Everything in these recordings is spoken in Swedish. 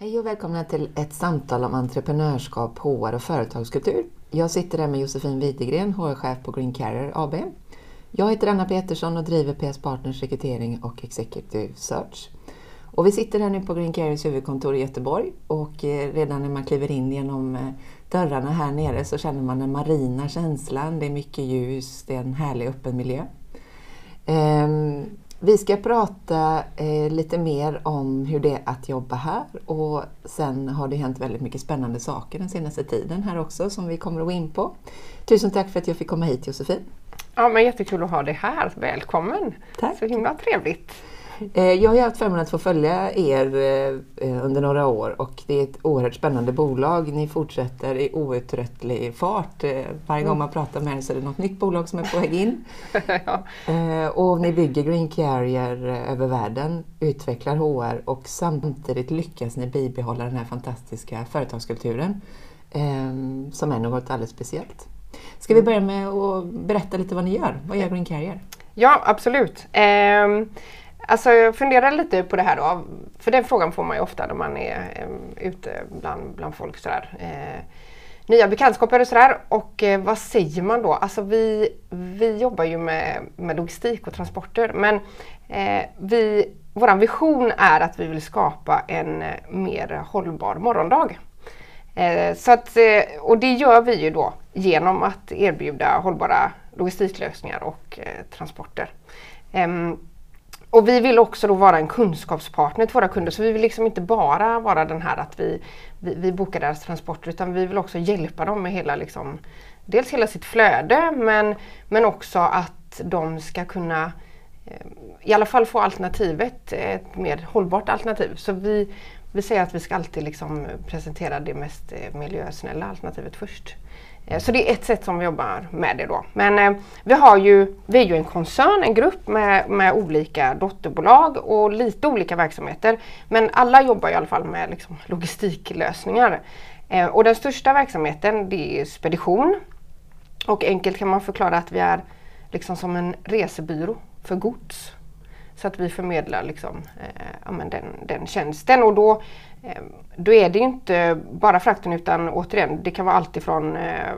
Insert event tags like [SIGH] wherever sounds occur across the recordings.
Hej och välkomna till ett samtal om entreprenörskap, HR och företagskultur. Jag sitter här med Josefin Widegren, HR-chef på Green Carrier AB. Jag heter Anna Petersson och driver PS Partners rekrytering och Executive Search. Och vi sitter här nu på Green Carriers huvudkontor i Göteborg och eh, redan när man kliver in genom eh, dörrarna här nere så känner man den marina känslan. Det är mycket ljus, det är en härlig öppen miljö. Ehm, vi ska prata eh, lite mer om hur det är att jobba här och sen har det hänt väldigt mycket spännande saker den senaste tiden här också som vi kommer att gå in på. Tusen tack för att jag fick komma hit Josefin. Ja men jättekul att ha dig här, välkommen! Tack. Så himla trevligt! Eh, jag har haft förmånen att få följa er eh, under några år och det är ett oerhört spännande bolag. Ni fortsätter i outtröttlig fart. Eh, varje gång man pratar med er så är det något nytt bolag som är på väg in. [LAUGHS] ja. Och ni bygger Green Carrier över världen, utvecklar HR och samtidigt lyckas ni bibehålla den här fantastiska företagskulturen som är något alldeles speciellt. Ska vi börja med att berätta lite vad ni gör? Vad gör Green Carrier? Ja, absolut. Eh, Alltså jag funderar lite på det här då, för den frågan får man ju ofta när man är eh, ute bland, bland folk sådär. Eh, nya bekantskaper och sådär. Och eh, vad säger man då? Alltså vi, vi jobbar ju med, med logistik och transporter men eh, vi, vår vision är att vi vill skapa en eh, mer hållbar morgondag. Eh, så att, eh, och det gör vi ju då genom att erbjuda hållbara logistiklösningar och eh, transporter. Um, och vi vill också då vara en kunskapspartner till våra kunder så vi vill liksom inte bara vara den här att vi, vi, vi bokar deras transporter utan vi vill också hjälpa dem med hela liksom, dels hela sitt flöde men, men också att de ska kunna eh, i alla fall få alternativet, ett mer hållbart alternativ. Så vi, vi säger att vi ska alltid liksom presentera det mest eh, miljösnälla alternativet först. Eh, så det är ett sätt som vi jobbar med det då. Men eh, vi, har ju, vi är ju en koncern, en grupp med, med olika dotterbolag och lite olika verksamheter. Men alla jobbar i alla fall med liksom, logistiklösningar. Eh, och den största verksamheten det är spedition. Och enkelt kan man förklara att vi är liksom som en resebyrå för gods. Så att vi förmedlar liksom, eh, den, den tjänsten. Och då Ehm, då är det inte bara frakten utan återigen det kan vara allt ifrån eh,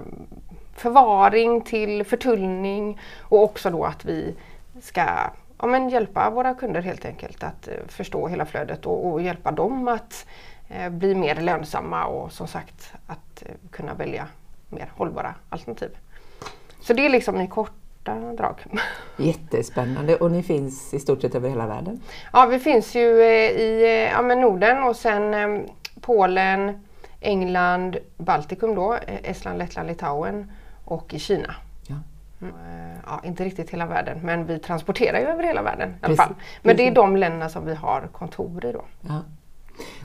förvaring till förtullning och också då att vi ska ja, men hjälpa våra kunder helt enkelt att eh, förstå hela flödet och, och hjälpa dem att eh, bli mer lönsamma och som sagt att eh, kunna välja mer hållbara alternativ. Så det är liksom i kort korta drag. [LAUGHS] Jättespännande och ni finns i stort sett över hela världen? Ja, vi finns ju eh, i eh, ja, Norden och sen eh, Polen, England, Baltikum då, Estland, Lettland, Litauen och i Kina. Ja. Mm. ja, inte riktigt hela världen men vi transporterar ju över hela världen i alla fall. Men det är de länderna som vi har kontor i då. Ja.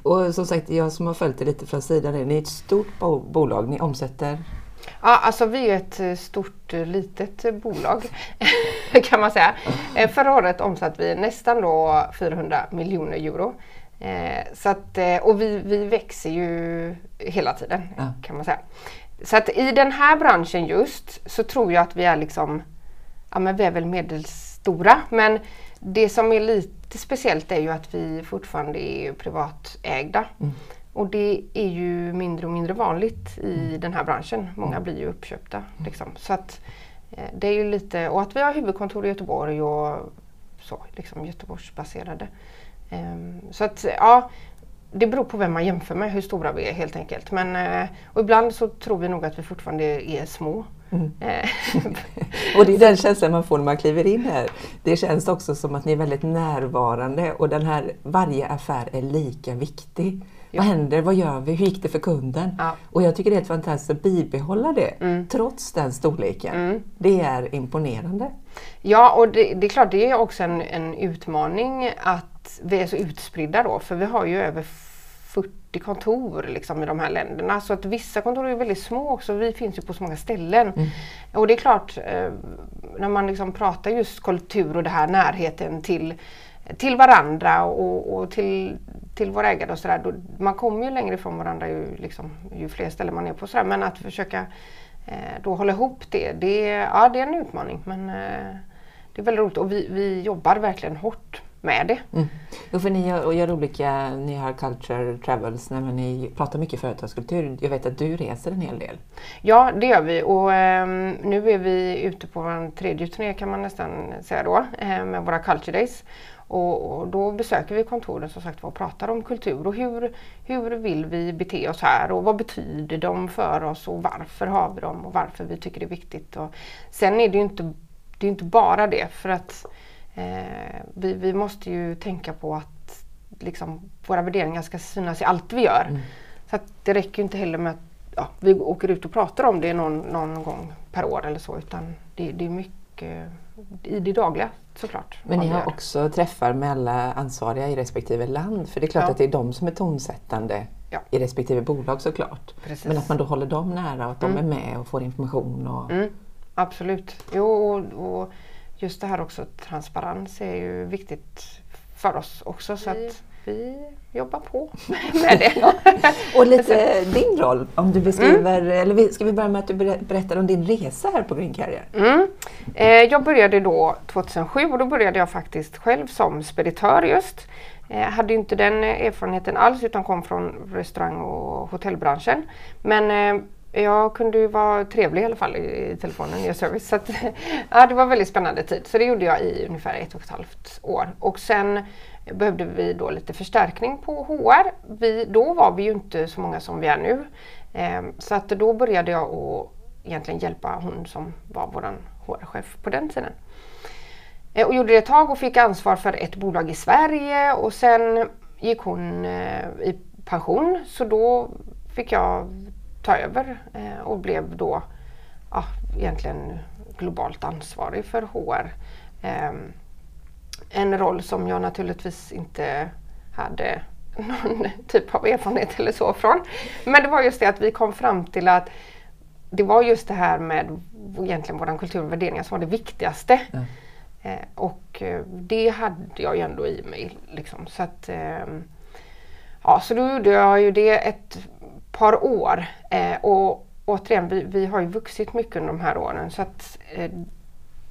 Och som sagt, jag som har följt det lite från sidan, ni är ett stort bolag, ni omsätter Ja, alltså vi är ett eh, stort eh, litet eh, bolag [LAUGHS] kan man säga. Förra året omsatte vi nästan då 400 miljoner euro. Så att, och vi, vi växer ju hela tiden ja. kan man säga. Så att i den här branschen just så tror jag att vi är liksom, ja men vi är väl medelstora men det som är lite speciellt är ju att vi fortfarande är privatägda. Mm. Och det är ju mindre och mindre vanligt i mm. den här branschen. Många mm. blir ju uppköpta. Mm. Liksom. Så att, eh, det är ju lite, och att vi har huvudkontor i Göteborg och så, liksom Göteborgsbaserade. Um, så att ja, det beror på vem man jämför med, hur stora vi är helt enkelt. Men, uh, och ibland så tror vi nog att vi fortfarande är små. Mm. Eh. [LAUGHS] och det är den känslan man får när man kliver in här. Det känns också som att ni är väldigt närvarande och den här, varje affär är lika viktig. Ja. Vad händer? Vad gör vi? Hur gick det för kunden? Ja. Och jag tycker det är helt fantastiskt att bibehålla det mm. trots den storleken. Mm. Det är imponerande. Ja, och det, det, är klart det är också en, en utmaning att vi är så utspridda då, för vi har ju över 40 kontor liksom, i de här länderna. Så att vissa kontor är väldigt små också. Vi finns ju på så många ställen. Mm. Och det är klart, eh, när man liksom pratar just kultur och det här närheten till till varandra och, och till, till våra ägare och sådär. Man kommer ju längre ifrån varandra ju, liksom, ju fler ställen man är på. Sådär. Men att försöka eh, då hålla ihop det, det, ja, det är en utmaning. Men eh, det är väldigt roligt och vi, vi jobbar verkligen hårt med det. Mm. Jo, för ni gör, gör, olika, ni har culture travels, när ni pratar mycket företagskultur. Jag vet att du reser en hel del. Ja, det gör vi och eh, nu är vi ute på vår tredje turné kan man nästan säga då, eh, med våra culture days. Och, och, då besöker vi kontoren som sagt och pratar om kultur och hur, hur vill vi bete oss här och vad betyder de för oss och varför har vi dem och varför vi tycker det är viktigt. Och sen är det ju inte, det är inte bara det för att eh, vi, vi måste ju tänka på att liksom, våra värderingar ska synas i allt vi gör. Mm. Så det räcker inte heller med att ja, vi åker ut och pratar om det någon, någon gång per år eller så utan det, det är mycket i det dagliga såklart. Men ni har också träffar med alla ansvariga i respektive land för det är klart ja. att det är de som är tonsättande ja. i respektive bolag såklart. Precis. Men att man då håller dem nära och att mm. de är med och får information. Och... Mm. Absolut. Jo, och, och, just det här också transparens är ju viktigt för oss också. Så att vi jobbar på [LAUGHS] med [LAUGHS] det. och lite din roll, om du beskriver, mm. eller ska vi börja med att du berättar om din resa här på Green Carrier? Mm. Eh, jag började då 2007 och då började jag faktiskt själv som speditör just. Eh, hade inte den erfarenheten alls utan kom från restaurang och hotellbranschen. Men eh, jag kunde ju vara trevlig i alla fall i, i telefonen, ge service. Så att, [LAUGHS] ja, det var en väldigt spännande tid. Så det gjorde jag i ungefär ett och ett halvt år. Och sen behövde vi då lite förstärkning på HR. Vi, då var vi ju inte så många som vi är nu. Ehm, så att då började jag att egentligen hjälpa hon som var vår HR-chef på den tiden. Eh, och gjorde det ett tag och fick ansvar för ett bolag i Sverige och sen gick hon eh, i pension så då fick jag ta över eh, och blev då ja, egentligen globalt ansvarig för HR. Ehm, en roll som jag naturligtvis inte hade någon [LAUGHS] typ av erfarenhet eller så från. Men det var just det att vi kom fram till att det var just det här med egentligen våran kultur och värderingar som var det viktigaste. Mm. Eh, och eh, det hade jag ju ändå i mig. Liksom. Så, att, eh, ja, så då gjorde jag ju det ett par år. Eh, och återigen, vi, vi har ju vuxit mycket under de här åren. Så att, eh,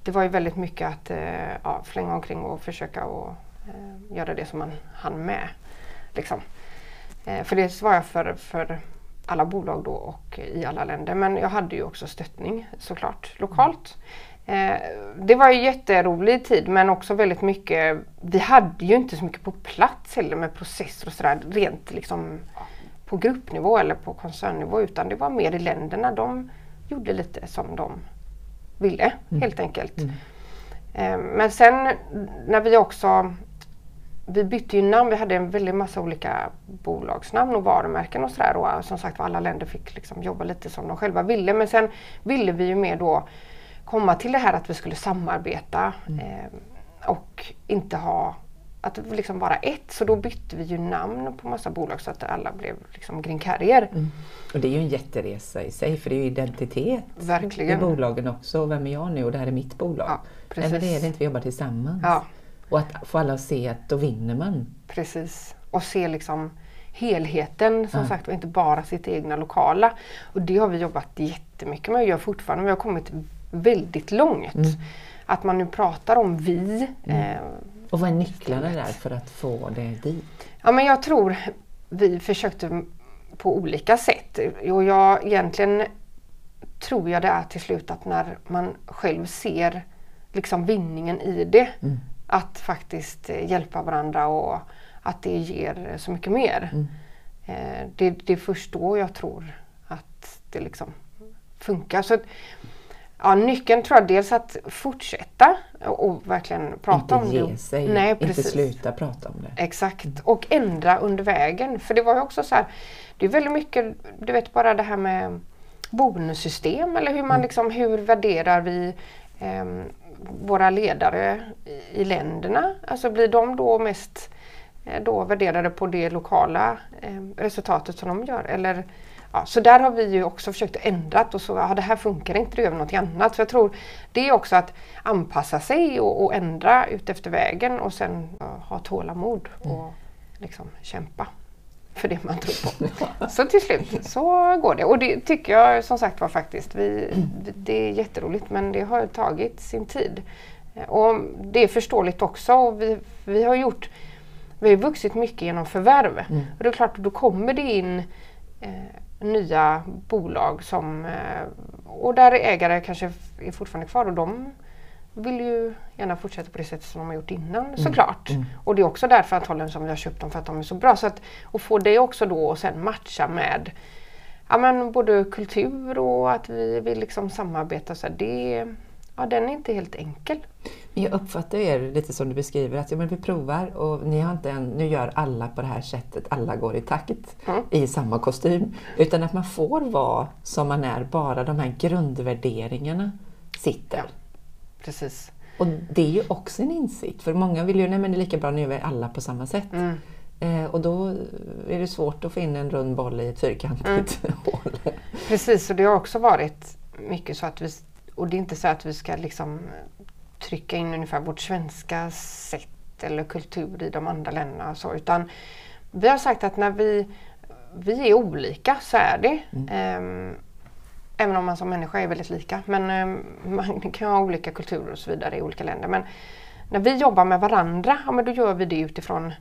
det var ju väldigt mycket att eh, ja, flänga omkring och försöka och, eh, göra det som man hann med. Liksom. Eh, för det svarar jag för, för alla bolag då och i alla länder. Men jag hade ju också stöttning såklart lokalt. Eh, det var en jätterolig tid men också väldigt mycket, vi hade ju inte så mycket på plats heller med processer och sådär rent liksom på gruppnivå eller på koncernnivå utan det var mer i länderna. De gjorde lite som de ville mm. helt enkelt. Mm. Eh, men sen när vi också vi bytte ju namn, vi hade en väldig massa olika bolagsnamn och varumärken och sådär och som sagt alla länder fick liksom jobba lite som de själva ville men sen ville vi ju mer då komma till det här att vi skulle samarbeta mm. eh, och inte ha att liksom vara ett. Så då bytte vi ju namn på massa bolag så att alla blev liksom Green Carrier. Mm. Och det är ju en jätteresa i sig för det är ju identitet Verkligen. i bolagen också. Vem är jag nu och det här är mitt bolag. Ja, precis. Eller det är det inte, vi jobbar tillsammans. Ja. Och att få alla att se att då vinner man. Precis. Och se liksom helheten som ja. sagt och inte bara sitt egna lokala. Och det har vi jobbat jättemycket med och gör fortfarande. Vi har kommit väldigt långt. Mm. Att man nu pratar om vi. Mm. Eh, och vad är nycklarna där för att få det dit? Ja men jag tror vi försökte på olika sätt. Och jag egentligen tror jag det är till slut att när man själv ser liksom vinningen i det. Mm. Att faktiskt eh, hjälpa varandra och att det ger så mycket mer. Mm. Eh, det, det är först då jag tror att det liksom funkar. Så Ja, nyckeln tror jag dels att fortsätta och verkligen prata inte om det. Sig, Nej, precis. Inte sluta prata om det. Exakt. Mm. Och ändra under vägen. För det var ju också så här, det är väldigt mycket, du vet bara det här med bonussystem eller hur man mm. liksom, hur värderar vi eh, våra ledare i, i länderna? Alltså blir de då mest eh, då värderade på det lokala eh, resultatet som de gör? Eller Ja, så där har vi ju också försökt ändra och så, ja, det här funkar inte, då gör vi något annat. Så jag tror det är också att anpassa sig och, och ändra ut efter vägen och sen ja, ha tålamod och mm. liksom kämpa för det man tror på. [LAUGHS] så till slut så går det. Och det tycker jag som sagt var faktiskt, vi, det är jätteroligt men det har tagit sin tid. Och det är förståeligt också. Och vi, vi har gjort vi har vuxit mycket genom förvärv. Mm. Och det är klart, då kommer det in eh, nya bolag som, eh, och där ägare kanske är fortfarande kvar och de vill ju gärna fortsätta på det sättet som de har gjort innan mm. såklart. Mm. Och det är också därför antagligen som vi har köpt dem för att de är så bra. Så att, och få det också då och sen matcha med ja, men både kultur och att vi vill liksom samarbeta. Så det, ja, den är inte helt enkel. Jag uppfattar er lite som du beskriver, att ja, men vi provar och ni har inte en, nu gör alla på det här sättet, alla går i takt mm. i samma kostym. Utan att man får vara som man är, bara de här grundvärderingarna sitter. Ja, precis. Och det är ju också en insikt, för många vill ju, nej men det är lika bra, nu gör vi alla på samma sätt. Mm. Eh, och då är det svårt att få in en rund boll i ett fyrkantigt mm. [LAUGHS] hål. Precis, och det har också varit mycket så att vi, och det är inte så att vi ska liksom trycka in ungefär vårt svenska sätt eller kultur i de andra länderna så, utan vi har sagt att när vi, vi är olika så är det. Mm. Um, även om man som människa är väldigt lika. Men um, man [LAUGHS] kan ha olika kulturer och så vidare i olika länder. Men när vi jobbar med varandra, ja, men då gör vi det utifrån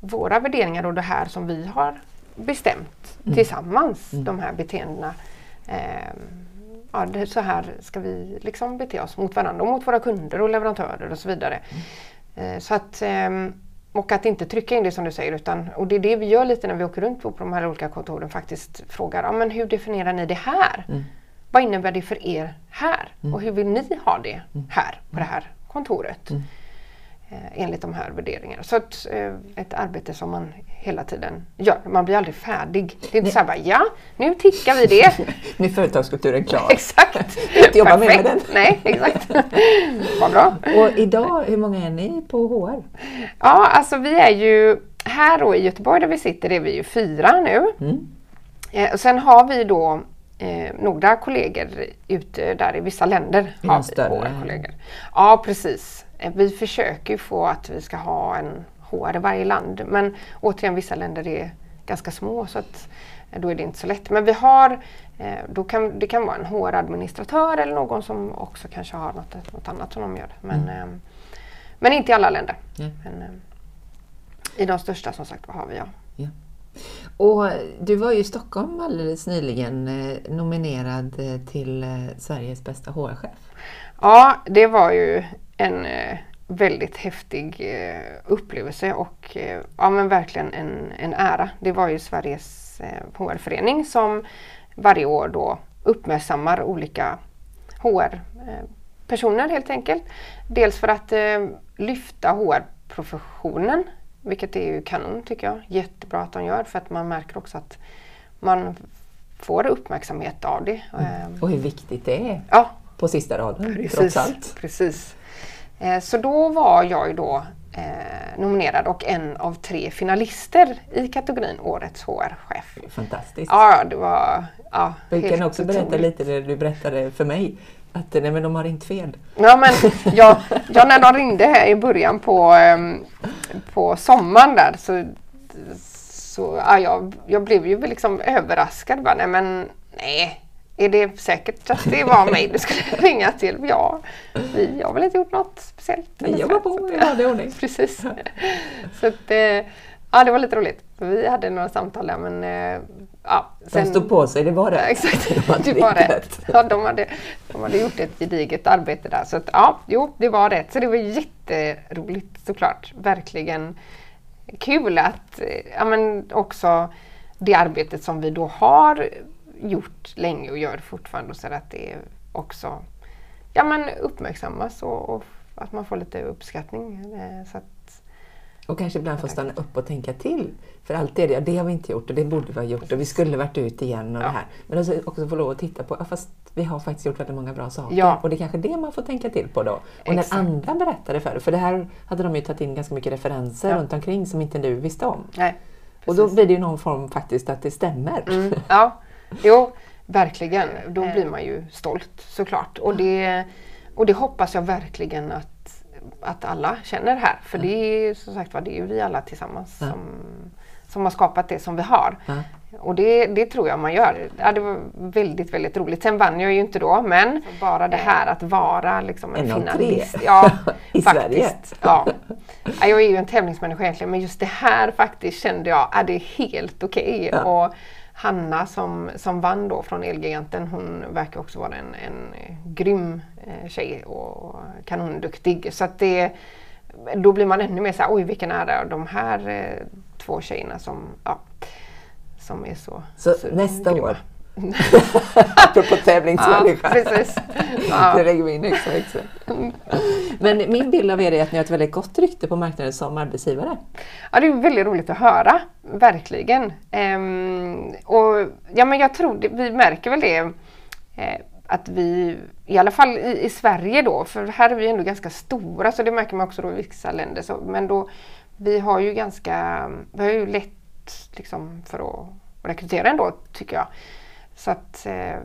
våra värderingar och det här som vi har bestämt mm. tillsammans, mm. de här beteendena. Um, ja, det, så här ska vi liksom bete oss mot varandra och mot våra kunder och leverantörer och så vidare. Mm. så att, ehm, och att inte trycka in det som du säger utan, och det är det vi gör lite när vi åker runt på de här olika kontoren faktiskt frågar, ja, men hur definierar ni det här? Mm. Vad innebär det för er här? Mm. Och hur vill ni ha det mm. här på det här kontoret? Eh, enligt de här värderingarna. Så ett, eh, ett arbete som man hela tiden gör. Man blir aldrig färdig. Det är inte så här ja, nu tickar vi det. [LAUGHS] nu är företagskulturen klar. [LAUGHS] exakt. Jobba med, med den. Nej, exakt. [LAUGHS] Vad bra. Och idag, hur många är ni på HR? Ja, alltså vi är ju här då i Göteborg där vi sitter är vi ju fyra nu. Mm. Eh, och sen har vi då eh, några kollegor ute där i vissa länder. Har vi HR-kollegor. Ja, precis. Eh, vi försöker få att vi ska ha en HR i varje land men återigen vissa länder är ganska små så att eh, då är det inte så lätt. Men vi har, eh, då kan, det kan vara en HR-administratör eller någon som också kanske har något, något annat som de gör. Men, mm. men inte i alla länder. Mm. Men, I de största som sagt har vi ja. ja. Och du var ju i Stockholm alldeles nyligen nominerad till Sveriges bästa HR-chef. Ja, det var ju en eh, väldigt häftig eh, upplevelse och eh, ja, men verkligen en, en ära. Det var ju Sveriges HR-förening som varje år då uppmärksammar olika HR-personer helt enkelt. Dels för att lyfta HR-professionen, vilket är ju kanon tycker jag. Jättebra att de gör för att man märker också att man får uppmärksamhet av det. Mm. Och hur viktigt det är ja. på sista raden precis, trots allt. Precis. Eh, så då var jag ju då eh, nominerad och en av tre finalister i kategorin Årets HR-chef. Fantastiskt! Ja, det var ja, Du kan också otroligt. berätta lite det du berättade för mig att nej, men de har ringt fel. Ja, men ja, ja, när de ringde här i början på, um, på sommaren där så, så ja, jag, jag blev ju liksom överraskad. Bara, nej, men nej, är det säkert att det var mig du skulle [LAUGHS] ringa till? Ja, vi har väl inte gjort något speciellt. Vi jobbar på i vanlig ordning. [LAUGHS] Precis. Så att, eh, ja, det var lite roligt. Vi hade några samtal där men eh, ja. Sen, de stod på sig, det var rätt. exakt, [LAUGHS] de det var rätt. Ja, de, hade, de hade gjort ett gediget arbete där. Så att, ja, jo, det var rätt. Så det var jätteroligt såklart. Verkligen kul att eh, ja, men också det arbetet som vi då har gjort länge och gör fortfarande så att det också ja, men uppmärksammas och, och att man får lite uppskattning. Eh, så att, och kanske ibland få stanna upp och tänka till. För allt det, det har vi inte gjort och det borde vi ha gjort och vi skulle varit ut igen och ja. det här. Men också, också få lov att titta på, fast vi har faktiskt gjort väldigt många bra saker. Ja. Och det är kanske det man får tänka till på då. Och Exakt. när andra berättade för för det här hade de ju tagit in ganska mycket referenser ja. runt omkring som inte du visste om. Nej, och då blir det ju någon form faktiskt att det stämmer. Mm, ja, [LAUGHS] [LAUGHS] Jo, verkligen. Då blir eh. man ju stolt såklart. Och det, och det hoppas jag verkligen att, att alla känner här. För det är som sagt var, det är vi alla tillsammans som, som har skapat det som vi har. Ja. Och det, det tror jag man gör. Ja, det var väldigt, väldigt roligt. Sen vann jag ju inte då, men bara det här att vara liksom en, En finalist. Ja, [LAUGHS] I faktiskt. Ja. Ja, Jag är ju en tävlingsmänniska egentligen, men just det här faktiskt kände jag att det är helt okej. Ja. Och Hanna som, som vann då från Elgiganten, hon verkar också vara en, en grym eh, tjej och kanonduktig. Så att det, då blir man ännu mer så här, oj vilken ära de här eh, två tjejerna som, ja, som är så, Så nästa grymma. år, [LAUGHS] apropå Ja, tävlingsmänniska, precis. Ja. det lägger vi in extra extra. Men min bild av er är att ni har ett väldigt gott rykte på marknaden som arbetsgivare. Ja, det är väldigt roligt att höra, verkligen. Ehm, och ja, men jag tror det, vi märker väl det eh, att vi, i alla fall i, i Sverige då, för här är vi ändå ganska stora, så det märker man också då i vissa länder. Så, men då, vi har ju ganska, vi har ju lätt liksom för att rekrytera ändå, tycker jag. Så att, eh,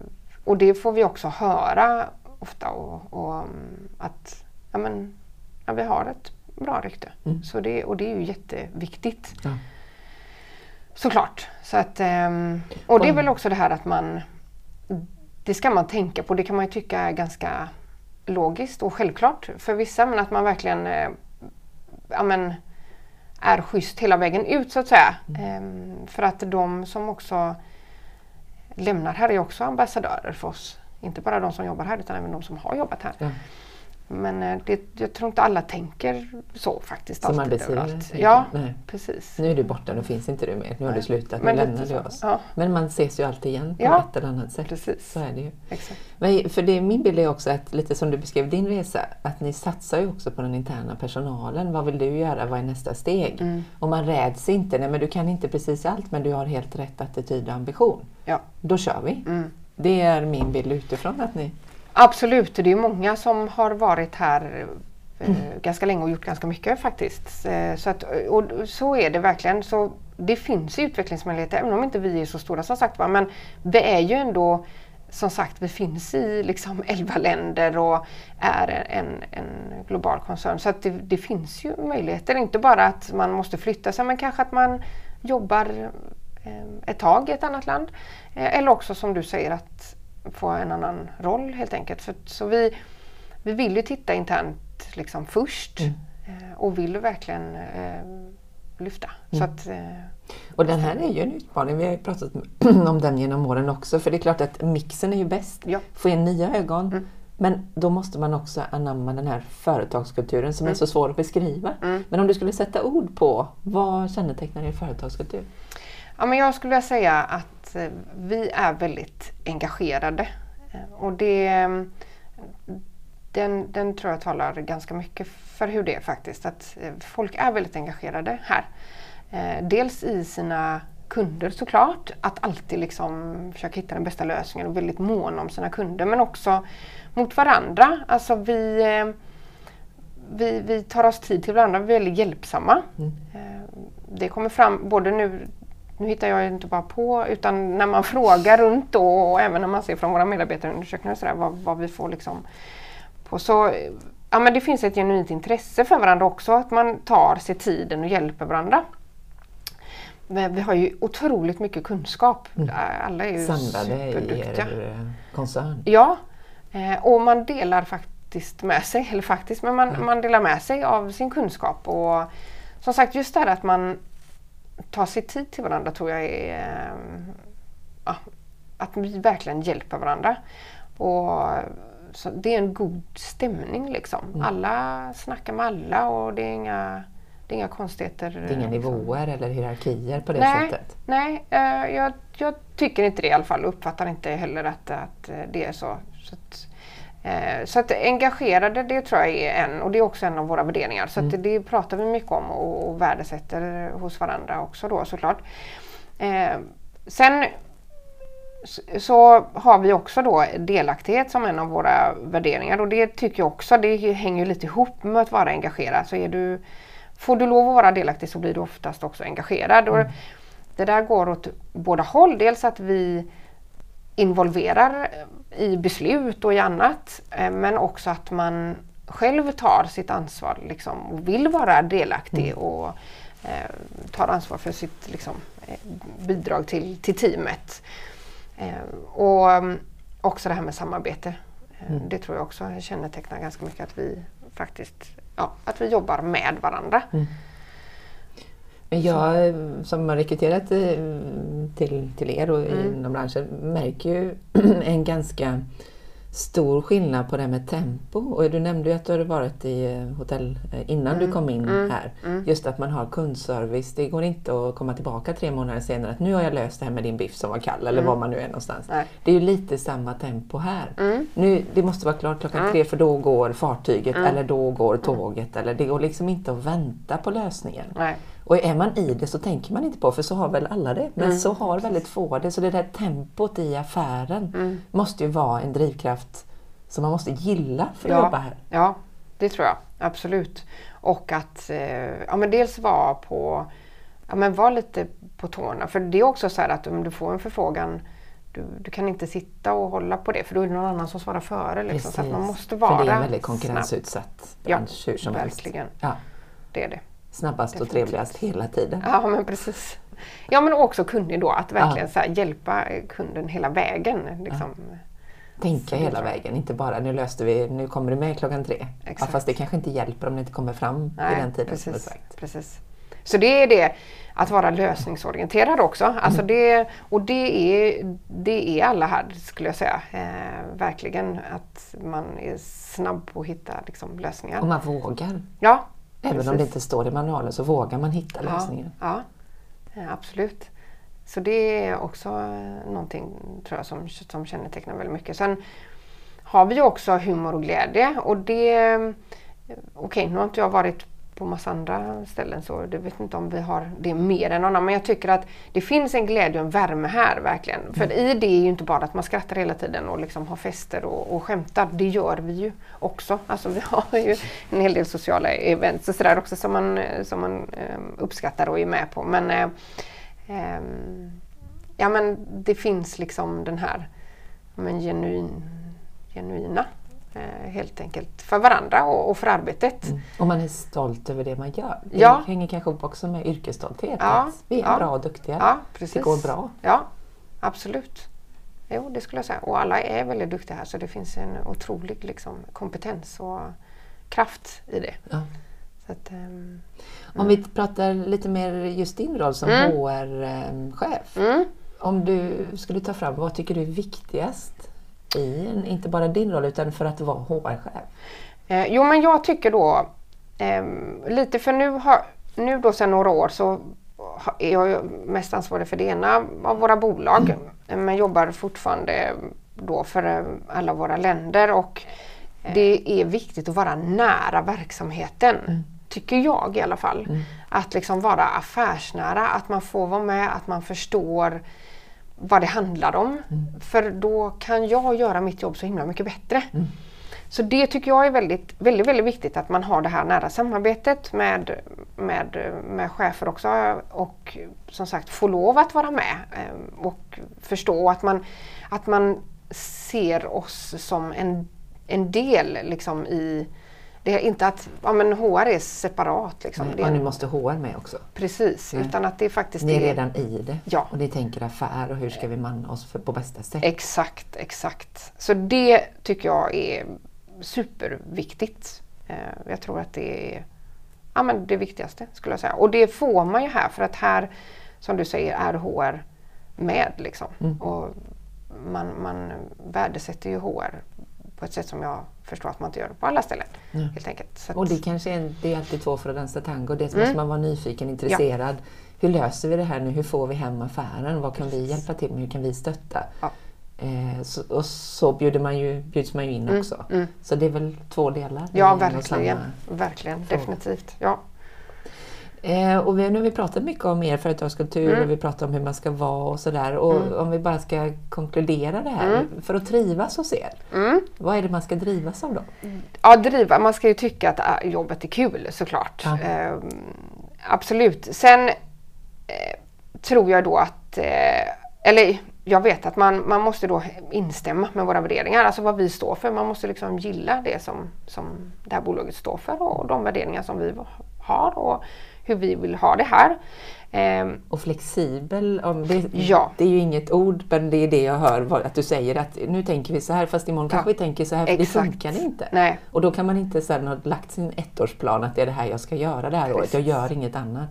och det får vi också höra ofta och, och mm, att ja, men, ja, vi har ett bra rykte. Mm. Så det, och det är ju jätteviktigt. Ja. Såklart. Så att, ehm, och det är väl också det här att man... Det ska man tänka på. Det kan man ju tycka är ganska logiskt och självklart för vissa. Men att man verkligen eh, ja, men, är schysst hela vägen ut så att säga. Ehm, för att de som också lämnar här är också ambassadörer för oss. Inte bara de som jobbar här utan även de som har jobbat här. Ja. Men eh, det, jag tror inte alla tänker så faktiskt. Som arbetsgivare? Ja. Nej. precis. Nu är du borta, nu finns inte du mer. Nu har du slutat, nu lämnar du oss. Ja. Men man ses ju alltid igen på Ja. ett eller annat sätt. Precis. Så är det ju. Exakt. Men för det, min bild är också att, lite som du beskrev din resa, att ni satsar ju också på den interna personalen. Vad vill du göra? Vad är nästa steg? Mm. Och man räds inte. Nej, men du kan inte precis allt, men du har helt rätt attityd och ambition. Ja. Då kör vi. Mm. Det är min bild utifrån att ni... Absolut, det är många som har varit här eh, ganska länge och gjort ganska mycket faktiskt. Eh, så, att, och så är det verkligen. Så det finns utvecklingsmöjligheter även om inte vi är så stora som sagt. Men vi är ju ändå som sagt, vi finns i liksom [LAUGHS] 11 länder och är en, en global koncern. Så att det, det finns ju möjligheter. Inte bara att man måste flytta sig men kanske att man jobbar eh, ett tag i ett annat land. Eller också som du säger att få en annan roll helt enkelt. För, så vi, vi vill ju titta internt liksom först Mm. eh, och vill verkligen eh, lyfta. Så Mm. att, eh, Och den här är ju en utmaning. Vi har ju pratat [CLEARS THROAT] om den genom åren också. För det är klart att mixen är ju bäst. ja. Få in nya ögon. Mm. Men då måste man också anamma den här företagskulturen som är Mm. så svår att beskriva. Mm. Men om du skulle sätta ord på, vad kännetecknar din företagskultur? Ja, men jag skulle vilja säga att eh, vi är väldigt engagerade. Eh, Och det, eh, den, den tror jag talar ganska mycket för hur det är faktiskt. Att eh, folk är väldigt engagerade här. Dels i sina kunder såklart, att alltid liksom försöka hitta den bästa lösningen och väldigt måna om sina kunder. Men också mot varandra. Alltså vi, vi, vi tar oss tid till varandra, vi är väldigt hjälpsamma. Mm. Det kommer fram både nu nu hittar jag inte bara på utan när man [LAUGHS] frågar runt då och även när man ser från våra medarbetarundersökningar och sådär, vad, vad vi får liksom på. Så ja, men det finns ett genuint intresse för varandra också, att man tar sig tiden och hjälper varandra. Men vi har ju otroligt mycket kunskap. Mm. Alla är ju Samlade i superduktiga. er eh, koncern. Ja, och man delar faktiskt med sig, eller faktiskt, men man, Mm. man delar med sig av sin kunskap. Och som sagt, just det här att man tar sig tid till varandra tror jag är eh, ja, att vi verkligen hjälper varandra. Och så det är en god stämning liksom. Mm. Alla snackar med alla och det är inga, det är inga konstigheter. Det är inga liksom. nivåer eller hierarkier på det Nej. sättet. Nej, eh, jag, jag tycker inte det i alla fall och uppfattar inte heller att, att det är så. Så att, så att engagerade, det tror jag är en och det är också en av våra värderingar. Så att det, pratar vi mycket om och, och värdesätter hos varandra också då såklart. Eh, sen så- har vi också då delaktighet som en av våra värderingar och det tycker jag också, det hänger lite ihop med att vara engagerad. Så är du, får du lov att vara delaktig så blir du oftast också engagerad. Och det där går åt båda håll. Dels att vi involverar i beslut och i annat. eh, Men också att man själv tar sitt ansvar liksom, och vill vara delaktig och eh, tar ansvar för sitt liksom, eh, bidrag till, till teamet. Eh, och mm, också det här med samarbete. Eh, Mm. Det tror jag också kännetecknar ganska mycket att vi faktiskt ja, att vi jobbar med varandra. Men jag eh, som har rekryterat eh, till, till er och Mm. inom branschen märker ju [CLEARS THROAT] en ganska stor skillnad på det här med tempo. Och du nämnde ju att du hade varit i eh, hotell innan du kom in Mm. här. Mm. Just att man har kundservice. Det går inte att komma tillbaka tre månader senare att nu har jag löst det här med din biff som var kall eller var man nu är någonstans. Mm. Nej. Det är ju lite samma tempo här. Mm. Nu, det måste vara klart klockan Mm. tre för då går fartyget Mm. eller då går tåget. Eller det går liksom inte att vänta på lösningen. Nej. Och är man i det så tänker man inte på för så har väl alla det. Men Mm. så har väldigt få det. Så det där tempot i affären Mm. måste ju vara en drivkraft som man måste gilla för att jobba här. Ja, det tror jag absolut. Och att eh, ja, men dels vara på, ja, men var lite på tårna. För det är också så här att om du får en förfrågan du, du kan inte sitta och hålla på det för då är det någon annan som svarar före. Liksom, så att man måste vara För det är en väldigt konkurrensutsatt Ja, bransch hur som verkligen. helst. Ja, Det är det. Snabbast och Definitivt. trevligast hela tiden. Ja men precis. Ja men också kunnig då att verkligen så här, hjälpa kunden hela vägen. Liksom. Tänka det hela vägen, inte bara nu löste vi, nu kommer du med klockan tre. Ja, fast det kanske inte hjälper om det inte kommer fram vid den tiden precis, precis. Så det är det, att vara lösningsorienterad också. Mm. Alltså det, och det är, det är alla här skulle jag säga. Eh, verkligen att man är snabb på att hitta liksom, lösningar. Och man vågar. Ja, Även om precis. det inte står i manualen så vågar man hitta ja, lösningen. ja, ja, absolut. Så det är också eh, någonting tror jag som, som kännetecknar väldigt mycket. Sen har vi ju också humor och glädje och det... eh, Okej, nu har inte jag varit på massa andra ställen så det vet inte om vi har det mer än någon annan. Men jag tycker att det finns en glädje och en värme här verkligen. För i det är ju inte bara att man skrattar hela tiden och liksom har fester och, och skämtar. Det gör vi ju också. Alltså vi har ju en hel del sociala events och sådär också som man, som man eh, uppskattar och är med på. Men, eh, ehm, ja, men det finns liksom den här men genuin, genuina helt enkelt för varandra och, för arbetet. Mm. Och man är stolt över det man gör. Det Ja. hänger kanske ihop också med yrkesstolthet. Ja, vi är ja. bra och duktiga. Ja, precis. Det går bra. Ja, absolut. Jo, det skulle jag säga. Och alla är väldigt duktiga här så det finns en otrolig liksom, kompetens och kraft i det. Ja. Att, ehm, Om vi pratar lite mer just din roll som Mm. HR-chef. mm, Om du skulle ta fram, vad tycker du är viktigast i inte bara din roll utan för att vara HR-chef? Eh, jo men jag tycker då ehm, lite för nu, har, nu då sedan några år så är jag mest ansvarig för det ena av våra bolag eh, men jobbar fortfarande då för eh, alla våra länder och det är viktigt att vara nära verksamheten. Tycker jag i alla fall. Att liksom vara affärsnära, att man får vara med, att man förstår vad det handlar om. För då kan jag göra mitt jobb så himla mycket bättre. Så det tycker jag är väldigt, väldigt, väldigt viktigt att man har det här nära samarbetet med, med, med chefer också och som sagt få lov att vara med eh, och förstå att man, att man ser oss som en, en del liksom i det är inte att ja, men HR är separat. Liksom. Det är, nu måste HR med också. precis, Nej. utan att det faktiskt Ni är är redan i det Ja. och ni tänker affär och hur ska vi manna oss för, på bästa sätt? Exakt, exakt. Så det tycker jag är superviktigt. Eh, Jag tror att det är ja, men det viktigaste skulle jag säga. Och det får man ju här för att här, som du säger, är HR med. Liksom. Mm. Och man, man värdesätter ju HR på ett sätt som jag förstår att man inte gör på alla ställen. Ja. Helt enkelt. Att, Och det kanske är, en- det är alltid två för att dansa tango. Dels Mm. måste man vara nyfiken, intresserad. Hur löser vi det här nu? Hur får vi hem affären? Vad kan vi hjälpa till med? Hur kan vi stötta? Ja. Eh, så, och så bjuder man ju, bjuds man ju in Mm, också. mm. Så det är väl två delar? ja, verkligen. Verkligen, definitivt. Ja. Eh, och vi, nu har vi pratat mycket om er företagskultur Mm. och vi pratar om hur man ska vara och sådär. Och Mm. om vi bara ska konkludera det här. För att trivas hos er, Mm. vad är det man ska drivas av då? Ja, driva. Man ska ju tycka att äh, jobbet är kul såklart. Ehm, absolut. Sen eh, tror jag då att, eh, eller jag vet att man, man måste då instämma med våra värderingar, alltså vad vi står för. Man måste liksom gilla det som, som det här bolaget står för och de värderingar som vi har och hur vi vill ha det här. Ehm, och flexibel, det, ja. det är ju inget ord men det är det jag hör att du säger att nu tänker vi så här fast imorgon ja. kanske vi tänker så här för Exakt. det funkar inte. Nej. Och då kan man inte sen ha lagt sin ettårsplan att det är det här jag ska göra det här Precis. året, jag gör inget annat.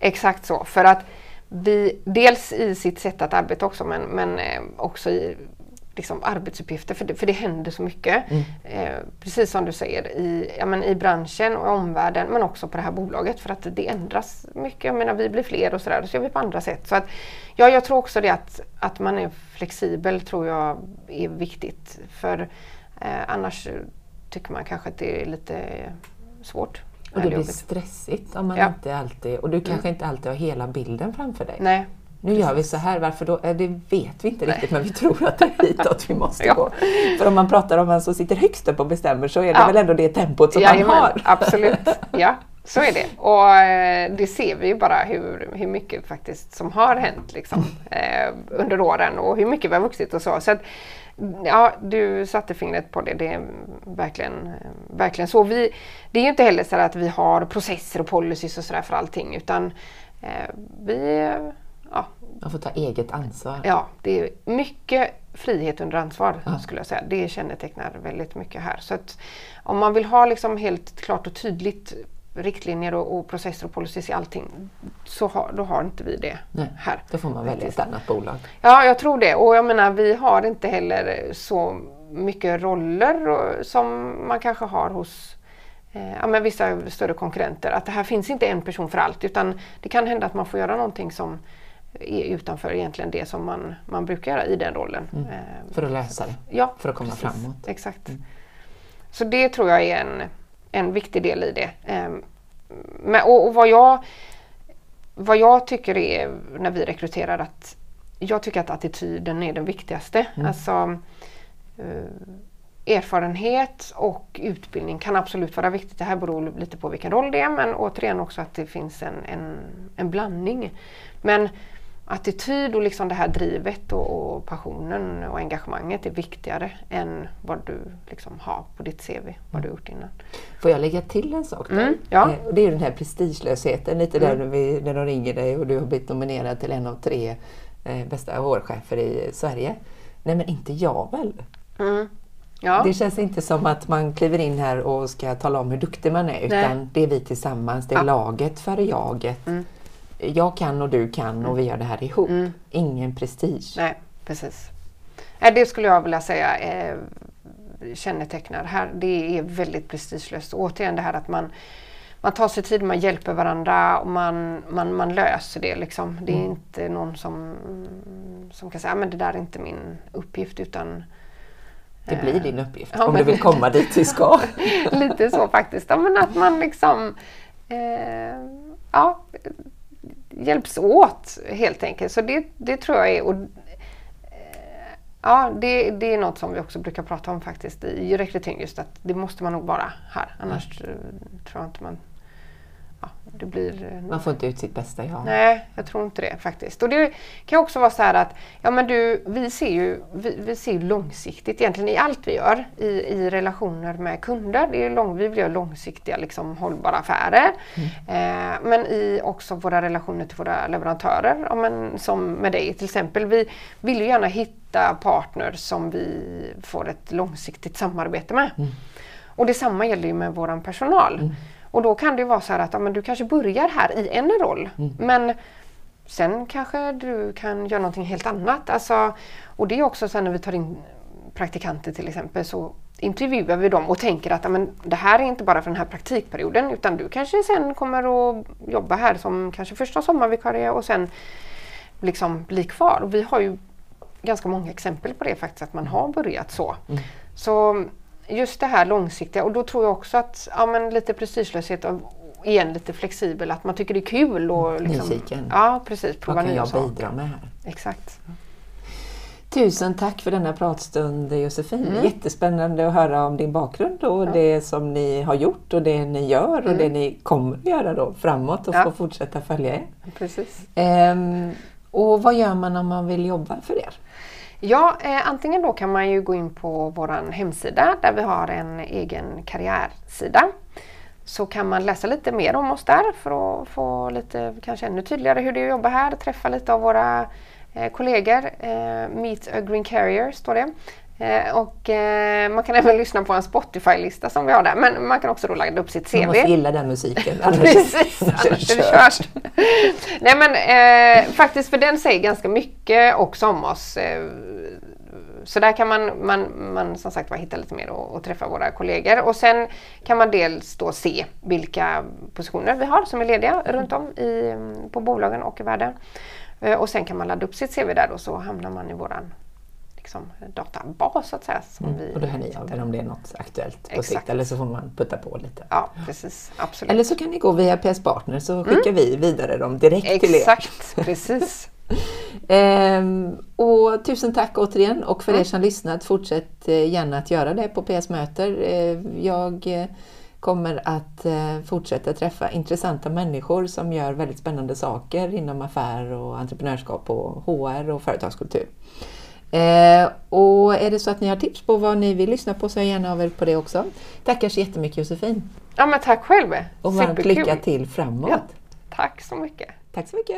Exakt så, för att vi, dels i sitt sätt att arbeta också men, men eh, också i liksom, arbetsuppgifter för det, för det händer så mycket. Mm. Eh, precis som du säger i, ja, men, i branschen och omvärlden men också på det här bolaget för att det ändras mycket. Jag menar vi blir fler och sådär, så gör vi på andra sätt. Så att, ja, jag tror också det att, att man är flexibel tror jag är viktigt. För eh, annars tycker man kanske att det är lite svårt. Och det blir stressigt om man ja. inte alltid, och du kanske mm. inte alltid har hela bilden framför dig. Nej. Nu Precis. gör vi så här, varför då? Det vet vi inte Nej. riktigt men vi tror att det är hitåt vi måste ja. gå. För om man pratar om vem som sitter högst upp och bestämmer så är det ja. väl ändå det tempot som Jajamän, man har. Absolut, [LAUGHS] ja så är det. Och eh, det ser vi ju bara hur, hur mycket faktiskt som har hänt liksom, eh, under åren och hur mycket vi har vuxit och så. så att, Ja, du satte fingret på det. Det är verkligen, verkligen så. Vi, det är ju inte heller så att vi har processer och policies och sådär för allting utan eh, vi... Ja. Man får ta eget ansvar. Ja, det är mycket frihet under ansvar ja. skulle jag säga. Det kännetecknar väldigt mycket här. Så om man vill ha liksom helt klart och tydligt riktlinjer och, och processer och policies i allting så har, då har inte vi det Nej, här. Då får man välja ett annat bolag. Ja, jag tror det. Och jag menar, vi har inte heller så mycket roller och, som man kanske har hos eh, ja, men vissa större konkurrenter. Att det här finns inte en person för allt utan det kan hända att man får göra någonting som är utanför egentligen det som man, man brukar göra i den rollen. Mm. Eh, för att lösa det? Ja, för att komma precis, framåt? Exakt. Mm. Så det tror jag är en, en viktig del i det. Um, men, och, och, vad, jag, vad jag tycker är när vi rekryterar att jag tycker att attityden är den viktigaste. Mm. Alltså, uh, erfarenhet och utbildning kan absolut vara viktigt. Det här beror lite på vilken roll det är men återigen också att det finns en, en, en blandning. Men attityd och liksom det här drivet och, och, passionen och engagemanget är viktigare än vad du liksom har på ditt CV, vad du gjort innan. Får jag lägga till en sak där? Mm, ja. Eh, det är den här prestigelösheten, lite mm. där när, vi, när de ringer dig och du har blivit nominerad till en av tre eh, bästa HR-chefer i Sverige. Nej men inte jag väl? Mm. Ja. Det känns inte som att man kliver in här och ska tala om hur duktig man är utan Nej. det är vi tillsammans, det är ja. laget före jaget. Mm jag kan och du kan och vi gör det här ihop. Mm. Ingen prestige. Nej, precis. Det skulle jag vilja säga eh, kännetecknar här. Det är väldigt prestigelöst. Återigen det här att man, man tar sig tid, man hjälper varandra och man, man, man löser det. Liksom. Det är mm. inte någon som, som kan säga att det där är inte min uppgift utan det blir din uppgift ja, om du vill komma dit du ska. [LAUGHS] Lite så faktiskt. Ja, men att man liksom eh, ja, hjälps åt helt enkelt. Så det, det tror jag är och, eh, Ja, det, det är något som vi också brukar prata om faktiskt i rekrytering just att det måste man nog vara här. Annars mm. tror jag inte man det blir... Eh, Man får inte ut sitt bästa jag. Nej, jag tror inte det faktiskt. Och det kan också vara så här att ja, men du, vi, ser ju, vi, vi ser långsiktigt egentligen i allt vi gör i, i relationer med kunder. Det är lång, vi vill göra långsiktiga liksom, hållbara affärer. Mm. Eh, men i också våra relationer till våra leverantörer. Ja, men, som med dig till exempel. Vi vill ju gärna hitta partners som vi får ett långsiktigt samarbete med. Mm. Och detsamma gäller ju med vår personal. Mm. Och då kan det vara så att ja, men du kanske börjar här i en roll mm. men sen kanske du kan göra någonting helt annat. Alltså, och det är också så när vi tar in praktikanter till exempel så intervjuar vi dem och tänker att men, det här är inte bara för den här praktikperioden utan du kanske sen kommer att jobba här som kanske första sommarvikarie och sen liksom bli kvar. Och vi har ju ganska många exempel på det faktiskt att man har börjat så. Mm. Så just det här långsiktiga och då tror jag också att ja, men lite prestigelöshet och igen lite flexibel, att man tycker det är kul. Och liksom, Nyfiken. Ja, precis. Prova Vad kan jag saker. bidra med här? Exakt. Tusen tack för denna pratstund Josefin. Mm. Jättespännande att höra om din bakgrund och ja. det som ni har gjort och det ni gör och mm. det ni kommer att göra då framåt och ja. få fortsätta följa er. Precis. Um, Och vad gör man om man vill jobba för er? Ja, eh, antingen då kan man ju gå in på vår hemsida där vi har en egen karriärsida. Så kan man läsa lite mer om oss där för att få lite kanske ännu tydligare hur det är att jobba här, träffa lite av våra eh, kollegor. Eh, Meet a Green Carrier står det. Eh, och eh, man kan även lyssna på en Spotify-lista som vi har där. Men man kan också då ladda upp sitt CV. Man måste gilla den musiken. [LAUGHS] Precis, [LAUGHS] annars är det kört. Nej men eh, faktiskt för den säger ganska mycket också om oss. Eh, så där kan man, man, man som sagt hitta lite mer och, och, träffa våra kollegor. Och sen kan man dels då se vilka positioner vi har som är lediga runt om i, på bolagen och i världen. Och sen kan man ladda upp sitt CV där och så hamnar man i våran liksom, databas så att säga. Som mm, vi och då hör ni av er om det är något aktuellt på Exakt. sikt eller så får man putta på lite. Ja, precis. Absolut. Eller så kan ni gå via PS Partner så skickar mm. vi vidare dem direkt Exakt, till er. Exakt, precis. [LAUGHS] ehm, och tusen tack återigen och för mm. er som lyssnat, fortsätt eh, gärna att göra det på PS Möter. Eh, jag eh, kommer att fortsätta träffa intressanta människor som gör väldigt spännande saker inom affär och entreprenörskap och HR och företagskultur. Eh, och är det så att ni har tips på vad ni vill lyssna på så är gärna av er på det också. Tackar så jättemycket Josefin! Ja men tack själv! Och varmt lycka till framåt! Ja, tack så mycket! Tack så mycket!